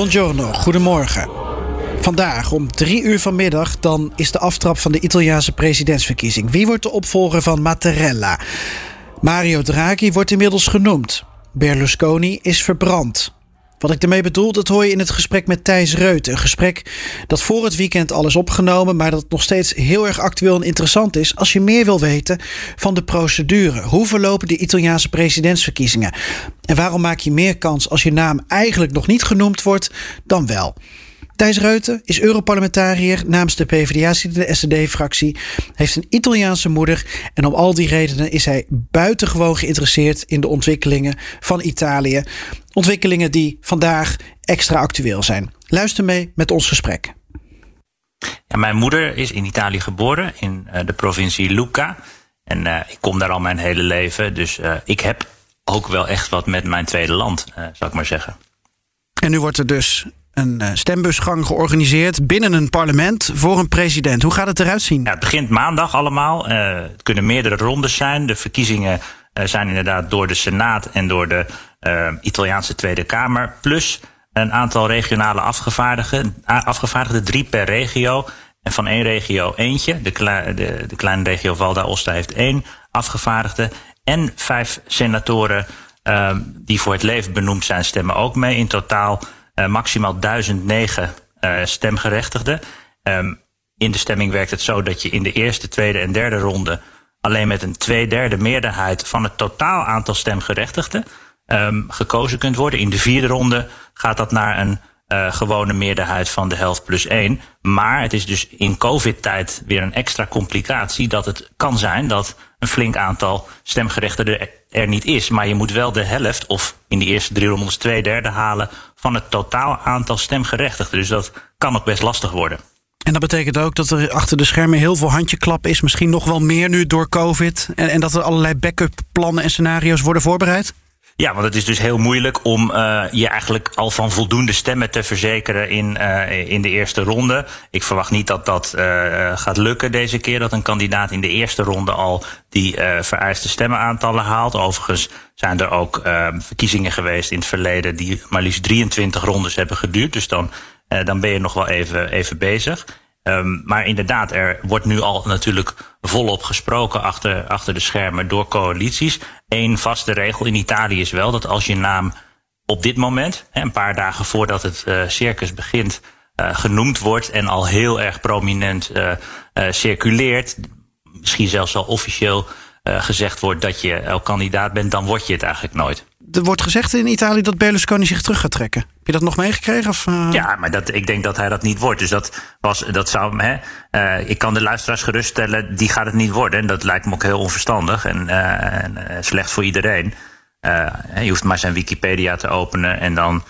Buongiorno, goedemorgen. Vandaag om drie uur vanmiddag dan is de aftrap van de Italiaanse presidentsverkiezing. Wie wordt de opvolger van Mattarella? Mario Draghi wordt inmiddels genoemd. Berlusconi is verbrand. Wat ik ermee bedoel, dat hoor je in het gesprek met Thijs Reut. Een gesprek dat voor het weekend al is opgenomen, maar dat nog steeds heel erg actueel en interessant is als je meer wil weten van de procedure. Hoe verlopen de Italiaanse presidentsverkiezingen? En waarom maak je meer kans als je naam eigenlijk nog niet genoemd wordt dan wel? Thijs Reuten is Europarlementariër namens de PvdA, de SD-fractie, heeft een Italiaanse moeder en om al die redenen is hij buitengewoon geïnteresseerd in de ontwikkelingen van Italië. Ontwikkelingen die vandaag extra actueel zijn. Luister mee met ons gesprek. Ja, mijn moeder is in Italië geboren, in uh, de provincie Lucca. En uh, ik kom daar al mijn hele leven, dus uh, ik heb ook wel echt wat met mijn tweede land, zou ik maar zeggen. En nu wordt er dus een stembusgang georganiseerd binnen een parlement voor een president. Hoe gaat het eruit zien? Ja, het begint maandag allemaal. Uh, het kunnen meerdere rondes zijn. De verkiezingen uh, zijn inderdaad door de Senaat en door de Italiaanse Tweede Kamer. Plus een aantal regionale afgevaardigden, afgevaardigden, drie per regio. En van één regio eentje. De, de, de kleine regio Val d'Aosta heeft één afgevaardigde. En vijf senatoren die voor het leven benoemd zijn, stemmen ook mee. In totaal maximaal 1009 uh, stemgerechtigden. Um, in de stemming werkt het zo dat je in de eerste, tweede en derde ronde alleen met een tweederde meerderheid van het totaal aantal stemgerechtigden um, gekozen kunt worden. In de vierde ronde gaat dat naar een uh, gewone meerderheid van de helft plus één. Maar het is dus in COVID-tijd weer een extra complicatie dat het kan zijn dat een flink aantal stemgerechtigden er niet is. Maar je moet wel de helft, of in de eerste drie rondes twee derde halen van het totaal aantal stemgerechtigden. Dus dat kan ook best lastig worden. En dat betekent ook dat er achter de schermen heel veel handjeklap is. Misschien nog wel meer nu door COVID. En, en dat er allerlei backup plannen en scenario's worden voorbereid? Ja, want het is dus heel moeilijk om uh, je eigenlijk al van voldoende stemmen te verzekeren in, uh, in de eerste ronde. Ik verwacht niet dat dat uh, gaat lukken deze keer. Dat een kandidaat in de eerste ronde al die vereiste stemmenaantallen haalt. Overigens zijn er ook verkiezingen geweest in het verleden die maar liefst 23 rondes hebben geduurd. Dus dan, dan ben je nog wel even, even bezig. Um, maar inderdaad, er wordt nu al natuurlijk volop gesproken achter, achter de schermen door coalities. Eén vaste regel in Italië is wel dat als je naam op dit moment, een paar dagen voordat het uh, circus begint, uh, genoemd wordt en al heel erg prominent uh, circuleert, misschien zelfs al officieel gezegd wordt dat je elk kandidaat bent, dan word je het eigenlijk nooit er wordt gezegd in Italië dat Berlusconi zich terug gaat trekken. Heb je dat nog meegekregen? Of, uh... Ja, maar dat, ik denk dat hij dat niet wordt. Dus dat, was, dat zou hè, uh, ik kan de luisteraars geruststellen, die gaat het niet worden. En dat lijkt me ook heel onverstandig en, uh, en slecht voor iedereen. je hoeft maar zijn Wikipedia te openen en dan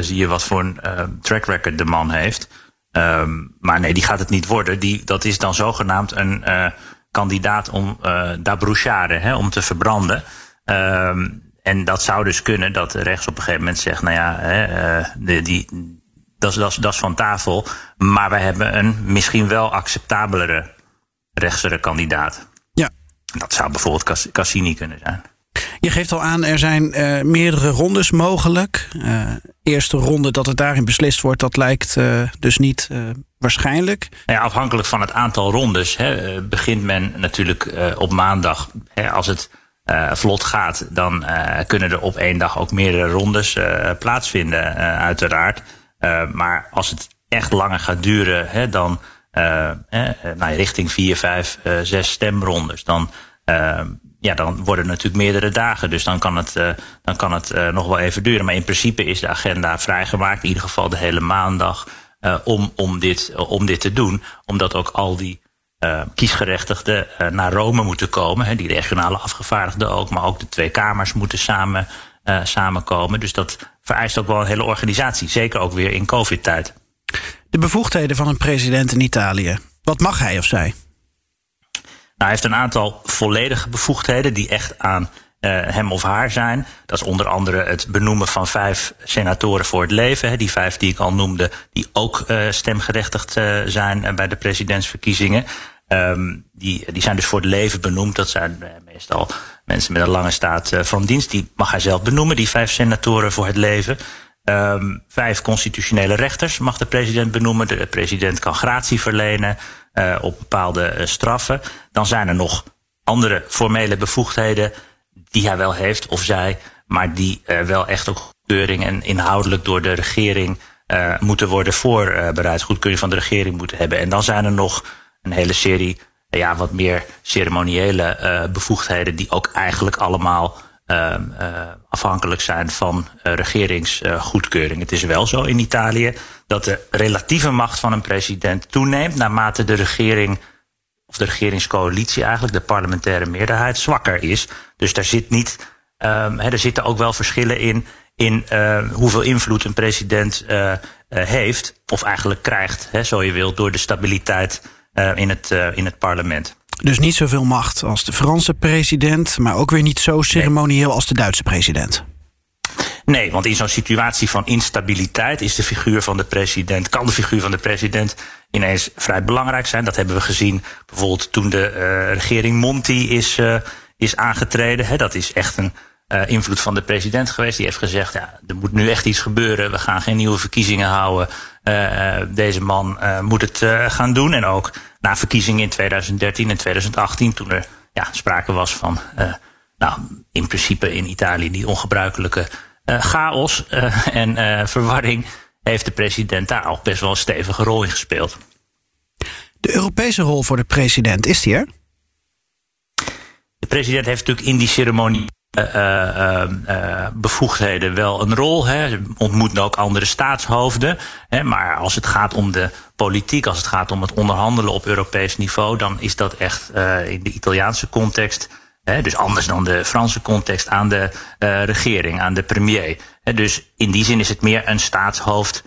zie je wat voor een track record de man heeft. Um, maar nee, die gaat het niet worden. Die, dat is dan zogenaamd een kandidaat om da bruciare, hè, om te verbranden. Um, en dat zou dus kunnen dat rechts op een gegeven moment zegt, nou ja, hè, uh, de, die, dat is, dat, is, dat is van tafel. Maar we hebben een misschien wel acceptabelere rechtsere kandidaat. Ja. Dat zou bijvoorbeeld Cassini kunnen zijn. Je geeft al aan, er zijn uh, meerdere rondes mogelijk. Uh, eerste ronde dat het daarin beslist wordt, dat lijkt uh, dus niet waarschijnlijk. Ja, afhankelijk van het aantal rondes hè, begint men natuurlijk op maandag. Hè, als het uh, vlot gaat, dan uh, kunnen er op één dag ook meerdere rondes uh, plaatsvinden, uiteraard. maar als het echt langer gaat duren, hè, dan nou, richting vier, vijf, zes stemrondes, dan, ja, dan worden het natuurlijk meerdere dagen. Dus dan kan het, dan kan het nog wel even duren. Maar in principe is de agenda vrijgemaakt, in ieder geval de hele maandag. om, om, dit, om dit te doen. Omdat ook al die kiesgerechtigden naar Rome moeten komen. Hè, die regionale afgevaardigden ook, maar ook de twee kamers moeten samen, samenkomen. Dus dat vereist ook wel een hele organisatie. Zeker ook weer in COVID-tijd. De bevoegdheden van een president in Italië. Wat mag hij of zij? Nou, hij heeft een aantal volledige bevoegdheden die echt aan uh, hem of haar zijn. Dat is onder andere het benoemen van vijf senatoren voor het leven. Hè, die vijf die ik al noemde, die ook uh, stemgerechtigd uh, zijn bij de presidentsverkiezingen. Um, die, die zijn dus voor het leven benoemd. Dat zijn meestal mensen met een lange staat van dienst. Die mag hij zelf benoemen, die vijf senatoren voor het leven. Um, vijf constitutionele rechters mag de president benoemen. De president kan gratie verlenen uh, op bepaalde straffen. Dan zijn er nog andere formele bevoegdheden die hij wel heeft of zij, maar die wel echt ook goedkeuring en inhoudelijk door de regering moeten worden voorbereid. Goedkeuring van de regering moeten hebben. En dan zijn er nog een hele serie ja, wat meer ceremoniële bevoegdheden die ook eigenlijk allemaal uh, afhankelijk zijn van uh, regeringsgoedkeuring. Het is wel zo in Italië dat de relatieve macht van een president toeneemt naarmate de regering of de regeringscoalitie eigenlijk, de parlementaire meerderheid, zwakker is. Dus daar zit niet, um, er zitten ook wel verschillen in, in hoeveel invloed een president heeft, of eigenlijk krijgt, zo je wilt, door de stabiliteit in, het, in het parlement. Dus niet zoveel macht als de Franse president, maar ook weer niet zo ceremonieel als de Duitse president. Nee, want in zo'n situatie van instabiliteit is de figuur van de president, kan de figuur van de president ineens vrij belangrijk zijn. Dat hebben we gezien bijvoorbeeld toen de uh, regering Monti is, uh, is aangetreden. He, dat is echt een uh, invloed van de president geweest. Die heeft gezegd, ja, er moet nu echt iets gebeuren. We gaan geen nieuwe verkiezingen houden. Deze man moet het gaan doen. En ook na verkiezingen in 2013 en 2018, toen er ja, sprake was van, nou, in principe in Italië die ongebruikelijke chaos en verwarring, heeft de president daar ook best wel een stevige rol in gespeeld. De Europese rol voor de president, is die er? De president heeft natuurlijk in die ceremonie bevoegdheden wel een rol. Hè. Ontmoeten ook andere staatshoofden. Hè. Maar als het gaat om de politiek, als het gaat om het onderhandelen op Europees niveau, dan is dat echt in de Italiaanse context. Dus anders dan de Franse context aan de regering, aan de premier. Dus in die zin is het meer een staatshoofd.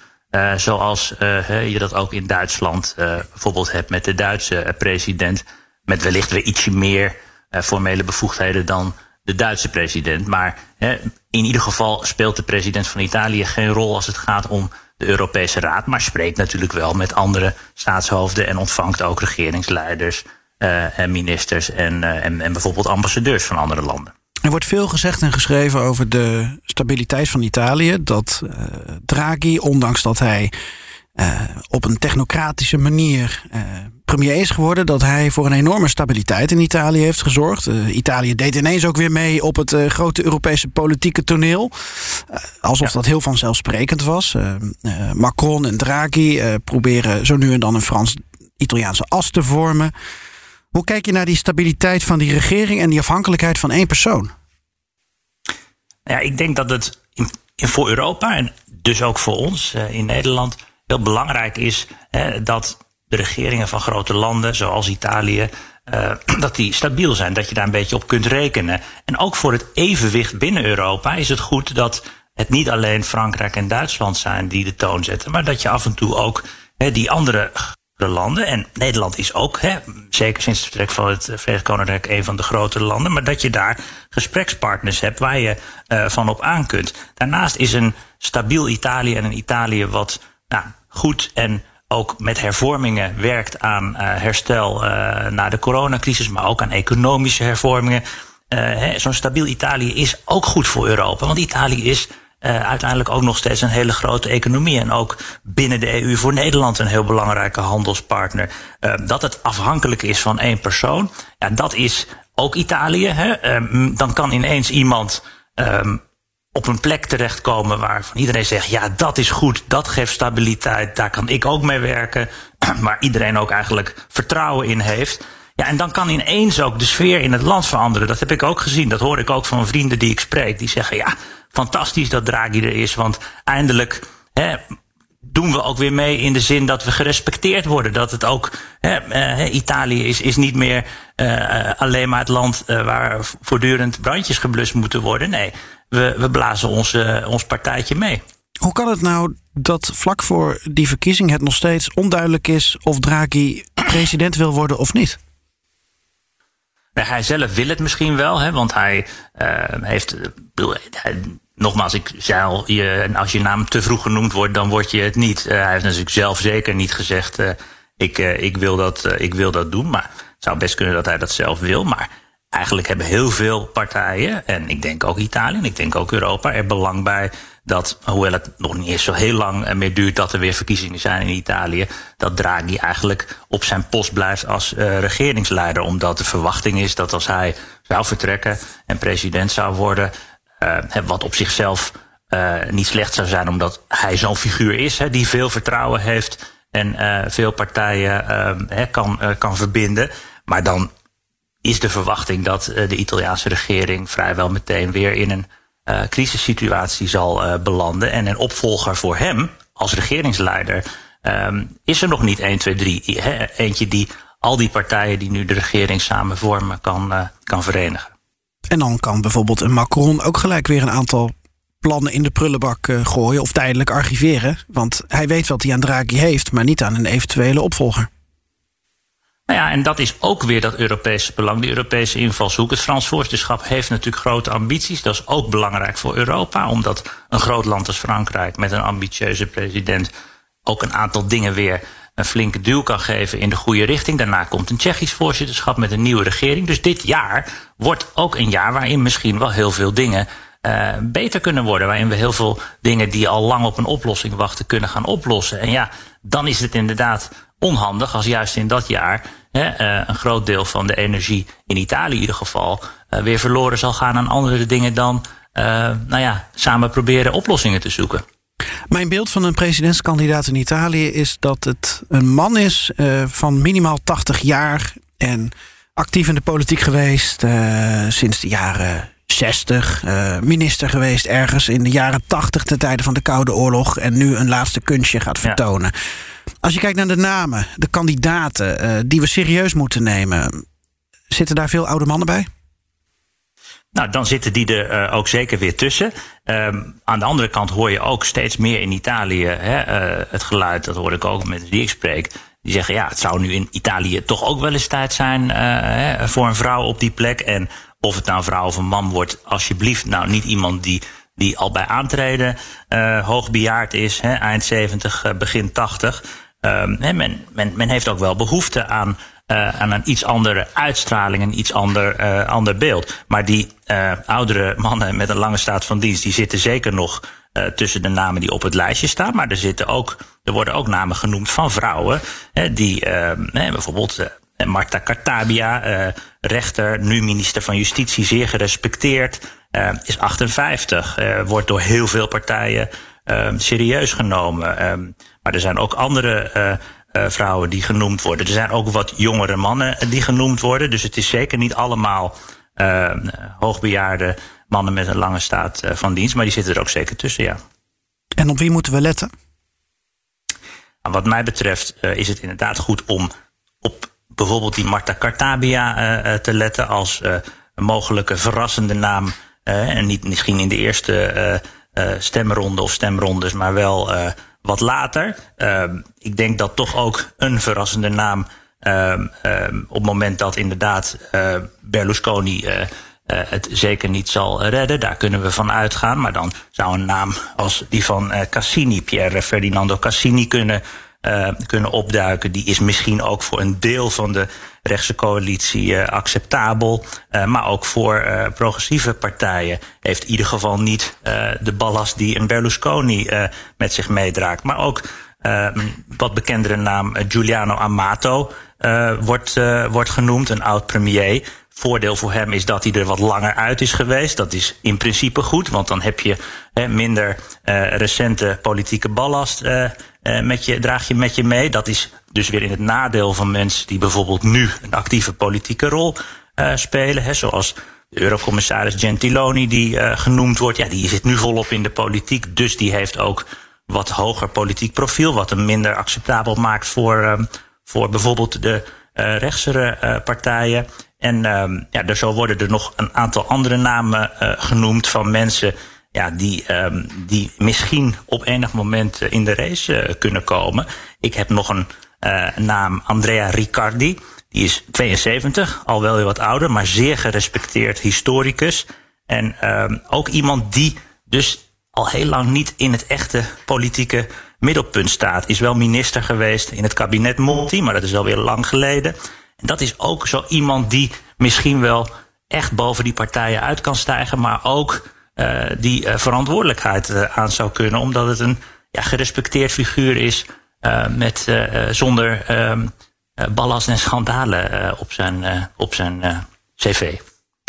zoals je dat ook in Duitsland bijvoorbeeld hebt met de Duitse president. Met wellicht weer ietsje meer formele bevoegdheden dan de Duitse president. Maar hè, in ieder geval speelt de president van Italië geen rol als het gaat om de Europese Raad. Maar spreekt natuurlijk wel met andere staatshoofden en ontvangt ook regeringsleiders uh, en ministers en, uh, en, en bijvoorbeeld ambassadeurs van andere landen. Er wordt veel gezegd en geschreven over de stabiliteit van Italië. Dat uh, Draghi, ondanks dat hij uh, op een technocratische manier uh, premier is geworden. Dat hij voor een enorme stabiliteit in Italië heeft gezorgd. Uh, Italië deed ineens ook weer mee op het grote Europese politieke toneel. alsof ja. dat heel vanzelfsprekend was. Macron en Draghi proberen zo nu en dan een Frans-Italiaanse as te vormen. Hoe kijk je naar die stabiliteit van die regering en die afhankelijkheid van één persoon? Ja, ik denk dat het in, in voor Europa en dus ook voor ons in Nederland heel belangrijk is hè, dat de regeringen van grote landen, zoals Italië, uh, dat die stabiel zijn. Dat je daar een beetje op kunt rekenen. En ook voor het evenwicht binnen Europa is het goed dat het niet alleen Frankrijk en Duitsland zijn die de toon zetten, maar dat je af en toe ook hè, die andere landen, en Nederland is ook, hè, zeker sinds het vertrek van het Verenigd Koninkrijk, een van de grotere landen, maar dat je daar gesprekspartners hebt waar je uh, van op aan kunt. Daarnaast is een stabiel Italië en een Italië wat nou, goed en ook met hervormingen werkt aan uh, herstel uh, na de coronacrisis, maar ook aan economische hervormingen. Uh, Zo'n stabiel Italië is ook goed voor Europa, want Italië is uiteindelijk ook nog steeds een hele grote economie en ook binnen de EU voor Nederland een heel belangrijke handelspartner. dat het afhankelijk is van één persoon, ja, dat is ook Italië. Hè? Ehm, dan kan ineens iemand um, op een plek terechtkomen waarvan iedereen zegt: ja, dat is goed, dat geeft stabiliteit, daar kan ik ook mee werken, waar iedereen ook eigenlijk vertrouwen in heeft. Ja, en dan kan ineens ook de sfeer in het land veranderen. Dat heb ik ook gezien. Dat hoor ik ook van vrienden die ik spreek. Die zeggen: ja, fantastisch dat Draghi er is, want eindelijk hè, doen we ook weer mee in de zin dat we gerespecteerd worden. Dat het ook, Italië is, is niet meer alleen maar het land waar voortdurend brandjes geblust moeten worden. Nee, we, we blazen ons, ons partijtje mee. Hoe kan het nou dat vlak voor die verkiezing het nog steeds onduidelijk is of Draghi president wil worden of niet? hij zelf wil het misschien wel, hè, want hij heeft. Hij, nogmaals, ik zei al, je, als je naam te vroeg genoemd wordt, dan word je het niet. Uh, hij heeft natuurlijk zelf zeker niet gezegd: uh, ik, ik, wil dat, ik wil dat doen. Maar het zou best kunnen dat hij dat zelf wil. Maar eigenlijk hebben heel veel partijen, en ik denk ook Italië, en ik denk ook Europa, er belang bij dat, hoewel het nog niet eens zo heel lang meer duurt dat er weer verkiezingen zijn in Italië, dat Draghi eigenlijk op zijn post blijft als regeringsleider. Omdat de verwachting is dat als hij zou vertrekken en president zou worden, wat op zichzelf uh, niet slecht zou zijn, omdat hij zo'n figuur is hè, die veel vertrouwen heeft en veel partijen kan, kan verbinden. Maar dan is de verwachting dat de Italiaanse regering vrijwel meteen weer in een uh, crisissituatie zal belanden. En een opvolger voor hem als regeringsleider um, is er nog niet 1, 2, 3. He, eentje die al die partijen die nu de regering samen vormen kan, kan verenigen. En dan kan bijvoorbeeld een Macron ook gelijk weer een aantal plannen in de prullenbak gooien of tijdelijk archiveren. Want hij weet wat hij aan Draghi heeft, maar niet aan een eventuele opvolger. Nou ja, en dat is ook weer dat Europese belang, die Europese invalshoek. Het Frans voorzitterschap heeft natuurlijk grote ambities. Dat is ook belangrijk voor Europa, omdat een groot land als Frankrijk met een ambitieuze president ook een aantal dingen weer een flinke duw kan geven in de goede richting. Daarna komt een Tsjechisch voorzitterschap met een nieuwe regering. Dus dit jaar wordt ook een jaar waarin misschien wel heel veel dingen uh, beter kunnen worden. Waarin we heel veel dingen die al lang op een oplossing wachten kunnen gaan oplossen. En ja, dan is het inderdaad onhandig als juist in dat jaar hè, uh, een groot deel van de energie, in Italië in ieder geval, uh, weer verloren zal gaan aan andere dingen dan nou ja, samen proberen oplossingen te zoeken. Mijn beeld van een presidentskandidaat in Italië is dat het een man is van minimaal 80 jaar en actief in de politiek geweest sinds de jaren 60, minister geweest ergens in de jaren 80 ten tijde van de Koude Oorlog en nu een laatste kunstje gaat vertonen. Ja. Als je kijkt naar de namen, de kandidaten die we serieus moeten nemen, zitten daar veel oude mannen bij? Nou, dan zitten die er uh, ook zeker weer tussen. Um, aan de andere kant hoor je ook steeds meer in Italië hè, uh, het geluid, dat hoor ik ook met die ik spreek. Die zeggen, ja, het zou nu in Italië toch ook wel eens tijd zijn hè, voor een vrouw op die plek. En of het nou een vrouw of een man wordt, alsjeblieft, nou niet iemand die die al bij aantreden hoogbejaard is, hè, eind 70, uh, begin 80. Um, hè, men, men, men heeft ook wel behoefte aan, uh, aan een iets andere uitstraling, een iets ander, uh, ander beeld. Maar die uh, oudere mannen met een lange staat van dienst, die zitten zeker nog tussen de namen die op het lijstje staan. Maar er, zitten ook, er worden ook namen genoemd van vrouwen, hè, die bijvoorbeeld. Marta Cartabia, rechter, nu minister van Justitie, zeer gerespecteerd. Is 58, uh, wordt door heel veel partijen serieus genomen. Um, maar er zijn ook andere vrouwen die genoemd worden. Er zijn ook wat jongere mannen die genoemd worden. Dus het is zeker niet allemaal hoogbejaarde mannen met een lange staat van dienst. Maar die zitten er ook zeker tussen, ja. En op wie moeten we letten? Nou, wat mij betreft is het inderdaad goed om op bijvoorbeeld die Marta Cartabia te letten als een mogelijke verrassende naam en niet misschien in de eerste stemronde of stemrondes, maar wel wat later. Ehm, ik denk dat toch ook een verrassende naam ehm, ehm, op het moment dat inderdaad Berlusconi het zeker niet zal redden. Daar kunnen we van uitgaan. Maar dan zou een naam als die van Cassini, Pierre Ferdinando Cassini, kunnen uh, kunnen opduiken. Die is misschien ook voor een deel van de rechtse coalitie uh, acceptabel. Uh, maar ook voor progressieve partijen heeft in ieder geval niet de ballast die een Berlusconi met zich meedraagt. Maar ook wat bekendere naam Giuliano Amato wordt, wordt genoemd, een oud premier. Voordeel voor hem is dat hij er wat langer uit is geweest. Dat is in principe goed, want dan heb je hè, minder recente politieke ballast uh, met je, draag je met je mee. Dat is dus weer in het nadeel van mensen die bijvoorbeeld nu een actieve politieke rol spelen. Hè, zoals de eurocommissaris Gentiloni die genoemd wordt. Ja, die zit nu volop in de politiek, dus die heeft ook wat hoger politiek profiel, wat hem minder acceptabel maakt voor, ehm, voor bijvoorbeeld de rechtsere partijen. En um, ja, er zo worden er nog een aantal andere namen genoemd van mensen ja, die, um, die misschien op enig moment in de race kunnen komen. Ik heb nog een naam, Andrea Riccardi. Die is 72, al wel weer wat ouder, maar zeer gerespecteerd historicus. En um, ook iemand die dus al heel lang niet in het echte politieke middelpunt staat. Is wel minister geweest in het kabinet Monti, maar dat is alweer lang geleden. En dat is ook zo iemand die misschien wel echt boven die partijen uit kan stijgen, maar ook die uh, verantwoordelijkheid uh, aan zou kunnen, omdat het een ja, gerespecteerd figuur is met, zonder ballast en schandalen op zijn, op zijn cv.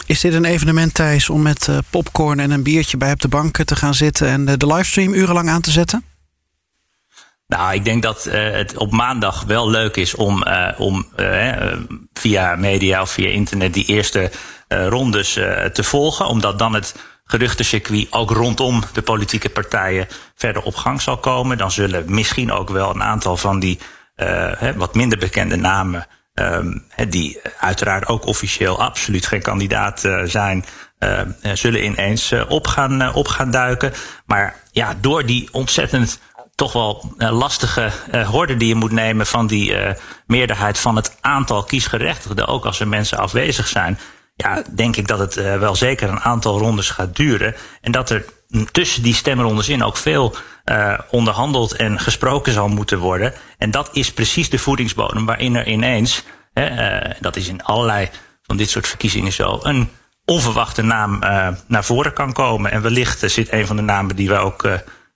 Is dit een evenement, Thijs, om met popcorn en een biertje bij op de bank te gaan zitten en de livestream urenlang aan te zetten? Nou, ik denk dat uh, het op maandag wel leuk is om, uh, om uh, via media of via internet die eerste rondes te volgen. Omdat dan het geruchtencircuit ook rondom de politieke partijen verder op gang zal komen. Dan zullen misschien ook wel een aantal van die wat minder bekende namen, ehm, die uiteraard ook officieel absoluut geen kandidaat zijn, zullen ineens op, gaan, op gaan duiken. Maar ja, door die ontzettend toch wel uh, lastige uh, horde die je moet nemen van die uh, meerderheid van het aantal kiesgerechtigden, ook als er mensen afwezig zijn. Ja, denk ik dat het wel zeker een aantal rondes gaat duren. En dat er tussen die stemrondes in ook veel onderhandeld en gesproken zal moeten worden. En dat is precies de voedingsbodem waarin er ineens, dat is in allerlei van dit soort verkiezingen zo, een onverwachte naam naar voren kan komen. En wellicht zit een van de namen die wij ook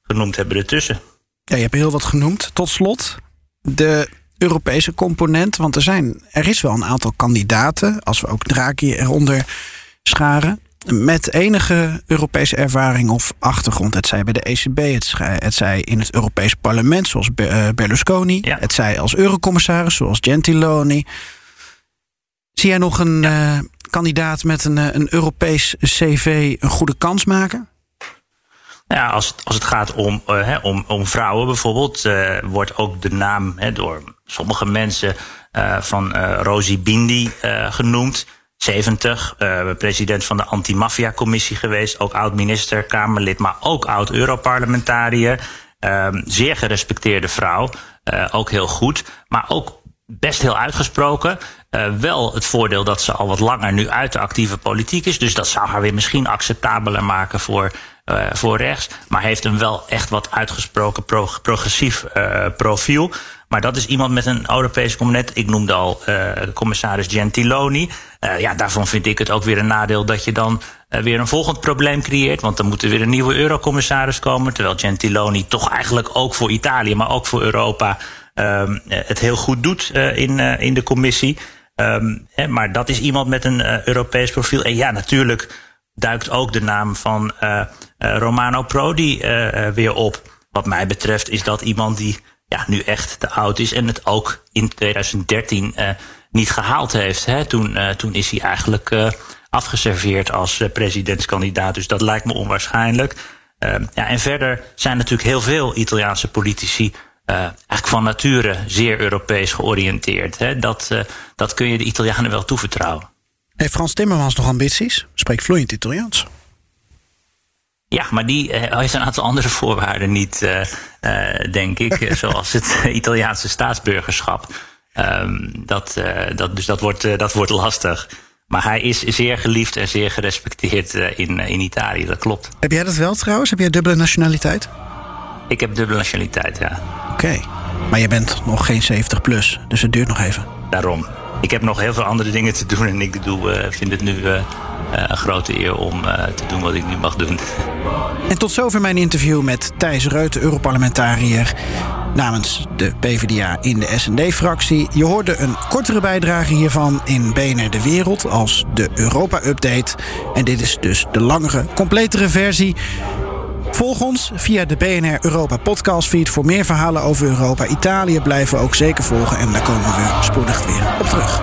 genoemd hebben ertussen. Ja, je hebt heel wat genoemd. Tot slot, de Europese component. Want er, zijn, er is wel een aantal kandidaten, als we ook Draghi eronder scharen. Met enige Europese ervaring of achtergrond. Het zij bij de ECB, het, het zij in het Europees Parlement, zoals Berlusconi. Ja. Het zij als eurocommissaris, zoals Gentiloni. Zie jij nog een ja. uh, kandidaat met een, een Europees CV een goede kans maken? Ja, als, het, als het gaat om, uh, om, om vrouwen bijvoorbeeld, uh, wordt ook de naam door sommige mensen uh, van Rosie Bindi genoemd. 70, president van de anti-maffia-commissie geweest, ook oud-minister, Kamerlid, maar ook oud-Europarlementariër. Ehm, zeer gerespecteerde vrouw, ook heel goed, maar ook best heel uitgesproken. Wel het voordeel dat ze al wat langer nu uit de actieve politiek is. Dus dat zou haar weer misschien acceptabeler maken voor uh, voor rechts. Maar heeft een wel echt wat uitgesproken pro progressief uh, profiel. Maar dat is iemand met een Europese component. Ik noemde al de commissaris Gentiloni. ja, daarvan vind ik het ook weer een nadeel dat je dan weer een volgend probleem creëert. Want dan moet er weer een nieuwe eurocommissaris komen. Terwijl Gentiloni toch eigenlijk ook voor Italië, maar ook voor Europa ehm, het heel goed doet in, in de commissie. Um, hè, maar dat is iemand met een Europees profiel. En ja, natuurlijk duikt ook de naam van uh, uh, Romano Prodi uh, weer op. Wat mij betreft is dat iemand die ja, nu echt te oud is en het ook in 2013 niet gehaald heeft. Hè. Toen, toen is hij eigenlijk afgeserveerd als presidentskandidaat. Dus dat lijkt me onwaarschijnlijk. Ehm, ja, en verder zijn natuurlijk heel veel Italiaanse politici eigenlijk van nature zeer Europees georiënteerd. Hè. Dat, dat kun je de Italianen wel toevertrouwen. Heeft Frans Timmermans nog ambities? Spreekt vloeiend Italiaans. Ja, maar die uh, heeft een aantal andere voorwaarden niet, uh, uh, denk ik. zoals het Italiaanse staatsburgerschap. Um, dat, dat, dus dat wordt, dat wordt lastig. Maar hij is zeer geliefd en zeer gerespecteerd in, in Italië, dat klopt. Heb jij dat wel trouwens? Heb jij dubbele nationaliteit? Ik heb dubbele nationaliteit, ja. Oké, maar je bent nog geen 70 plus, dus het duurt nog even. Daarom ik heb nog heel veel andere dingen te doen. En ik doe, uh, vind het nu uh, een grote eer om te doen wat ik nu mag doen. En tot zover mijn interview met Thijs Reut, Europarlementariër namens de PvdA in de SND-fractie. Je hoorde een kortere bijdrage hiervan in BNR De Wereld als de Europa-update. En dit is dus de langere, completere versie. Volg ons via de BNR Europa podcast feed voor meer verhalen over Europa. Italië blijven we ook zeker volgen en daar komen we spoedig weer op terug.